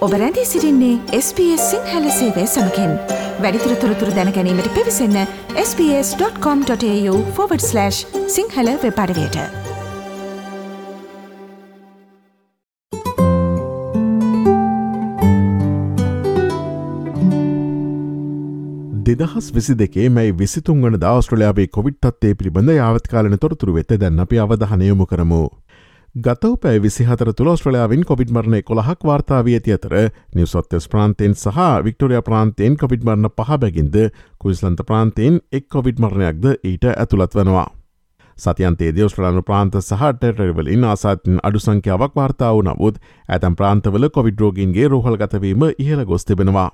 ඔබ රැඳී සිරින්නේ SBS සිංහල සේවය සමකෙන් වැඩිතුර තොරතුර දැනැනීමට පිවිසන්න ps.com.ta/ සිංහල වෙපඩවයට දෙදහස් විසි දෙකේ මැයි විසිතුන් වන දස්ට්‍රලයාාවේ කොවිට්ත්තේ පිළිබඳ යාවත්කාලන තොරතුරු වෙත දැන්න අපි අවධහනයමු කරමු. ගතව පැ විසිහතර තුළ ස්ට්‍රලයාාවින් කොවිඩ් මරණය කොළහක් වාර්තාාව ඇති අතර නිවසොත්තස් ප්‍රාන්තයෙන් සහ වික්ටෝරිය ප්‍රාන්තයෙන් කොවිඩ් මරණ පහ බැගින්ද කුයිස්ලන්ත ප්‍රාන්තයෙන් එක් කොවිඩ් මරණයක්ද ඊට ඇතුළත් වනවා. සතියන්තේ දස්ට්‍රලානු ප්‍රාන්ත සහ ටෙටරවලින් ආසාතින් අඩු සංඛ්‍යාවක් වාර්තාව නමුත් ඇතම් ප්‍රාන්තවල කොවිඩ්රෝගන්ගේ රෝහල්ගතවීම ඉහළ ගොස් තිබෙනවා.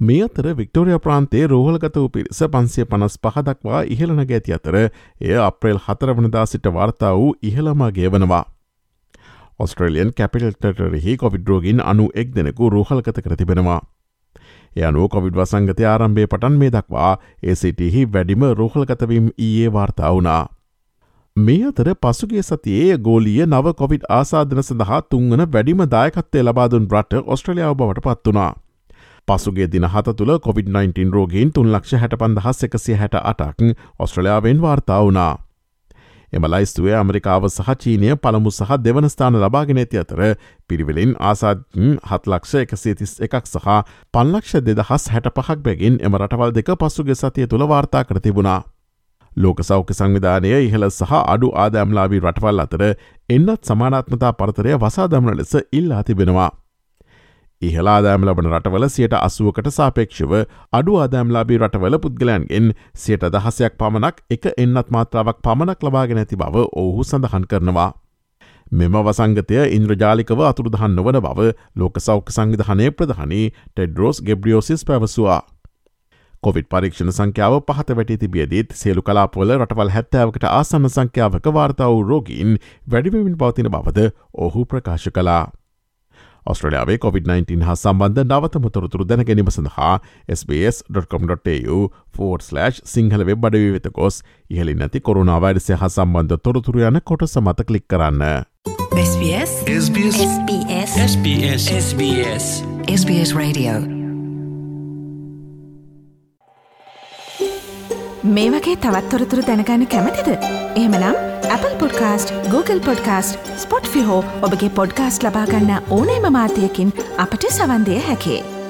මේ අතර වික්ටෝරිය ප්‍රාන්තේ රෝහලගත වූ පිරිස පන්සිය පනස් පහදක්වා ඉහළන ගැති අතර එය අප්‍රේල් හතර වනදා සිට වාර්තා වූ ඉහළමගේ වනවා. ඔස්ට්‍රලියන් කැපිටල්ටරෙහි කොවිඩ්රෝගින් අනු එක් දෙනෙකු රූහල්කත කර තිබෙනවා. යනු කොවිඩ් වසංගතය ආරම්භය පටන් මේ දක්වා ඒසිටහි වැඩිම රෝහල්ගතවීම් ඊයේ වාර්තා වුණා. මේ අතර පසුගේ සතියේ ගෝලිය නව කොවිඩ් ආසාධන සඳහා තුන්වන වැඩිම දායකත්තේ ලබාදුන් බ්‍රට ඔස්ට්‍රලියාව බවට පත් වනා. පසුගේ දින හත තුළ COොVID-19 රෝගීන් තුන් ලක්ෂ හැට පන්දහස් එකසිය හැට අටක් ඔස්ට්‍රලයාාවෙන් වාර්තා වුණා. එම ලයිස්තුවේ ඇමරිකාව සහ චීනය පළමු සහ දෙවන ස්ථාන ලබාගෙන ඇති අතර පිරිවෙලින් ආසාත්න් හත්ලක්ෂ එකසේතිස් එකක් සහ පල්ලක්ෂ දෙදහස් හැට පහක් බැගින් එම රටවල් දෙක පසුගේ සතිය තුළ වාර්තා කර තිබුණා. ලෝක සෞඛ්‍ය සංවිධානය ඉහළ සහ අඩු ආදෑම්ලාවී රටවල් අතර එන්නත් සමානාත්මතා පරතරය වසා දමන ලෙස ඉල්ලා තිබෙනවා. ඉහලා ආදායම් ලබන රටවල සියට අසුවකට සාපේක්ෂව අඩු ආදායම්ලාබී රටවල පුද්ගලයන්ගෙන් සියට දහසයක් පමණක් එක එන්නත් මාත්‍රාවක් පමණක් ලබාගෙන ඇති බව ඔහු සඳහන් කරනවා. මෙම වසංගතය ඉන්ද්‍රජාලිකව අතුරුදහන්න වන බව ලෝක සෞඛ්‍ය සංවිධානය ප්‍රධානී ටෙඩ්රෝස් ගෙබ්‍රියෝසිස් පැවසවා. කොවිට පරීක්ෂණ සංඛ්‍යාව පහත වැටි තිබියදීත් සියලු කලාපොල රටවල් හැත්තෑවකට ආසන්න සංඛ්‍යාවක වාර්තාව රෝගීන් වැඩිවමින් පවතින බවද ඔහු ප්‍රකාශ කලා. ඔස්ට්‍රලයාාවේ COොVID-19 හා සම්බන්ධ නවතම තොරතුරු දැන ගැනීම සඳහා SBS.com.tu සිංහල වෙබ් අඩවී වෙත ගොස් ඉහලින් නැති කොරුණාවයිඩසය හා සම්බන්ධ තොරතුරු යන කොට සමත කලික් කරන්න. SBS SBS SBS SBS SBS Radio මේ වගේ තවත්තොරතුරු දැනගන්න කැමතිද. එහමනම් Apple podcast Google podcast Spotify ඔබගේ පොඩ්කාස්ට ලබාගන්න ඕනෑම මාතයකින් අපට සවන්දය හැකේ.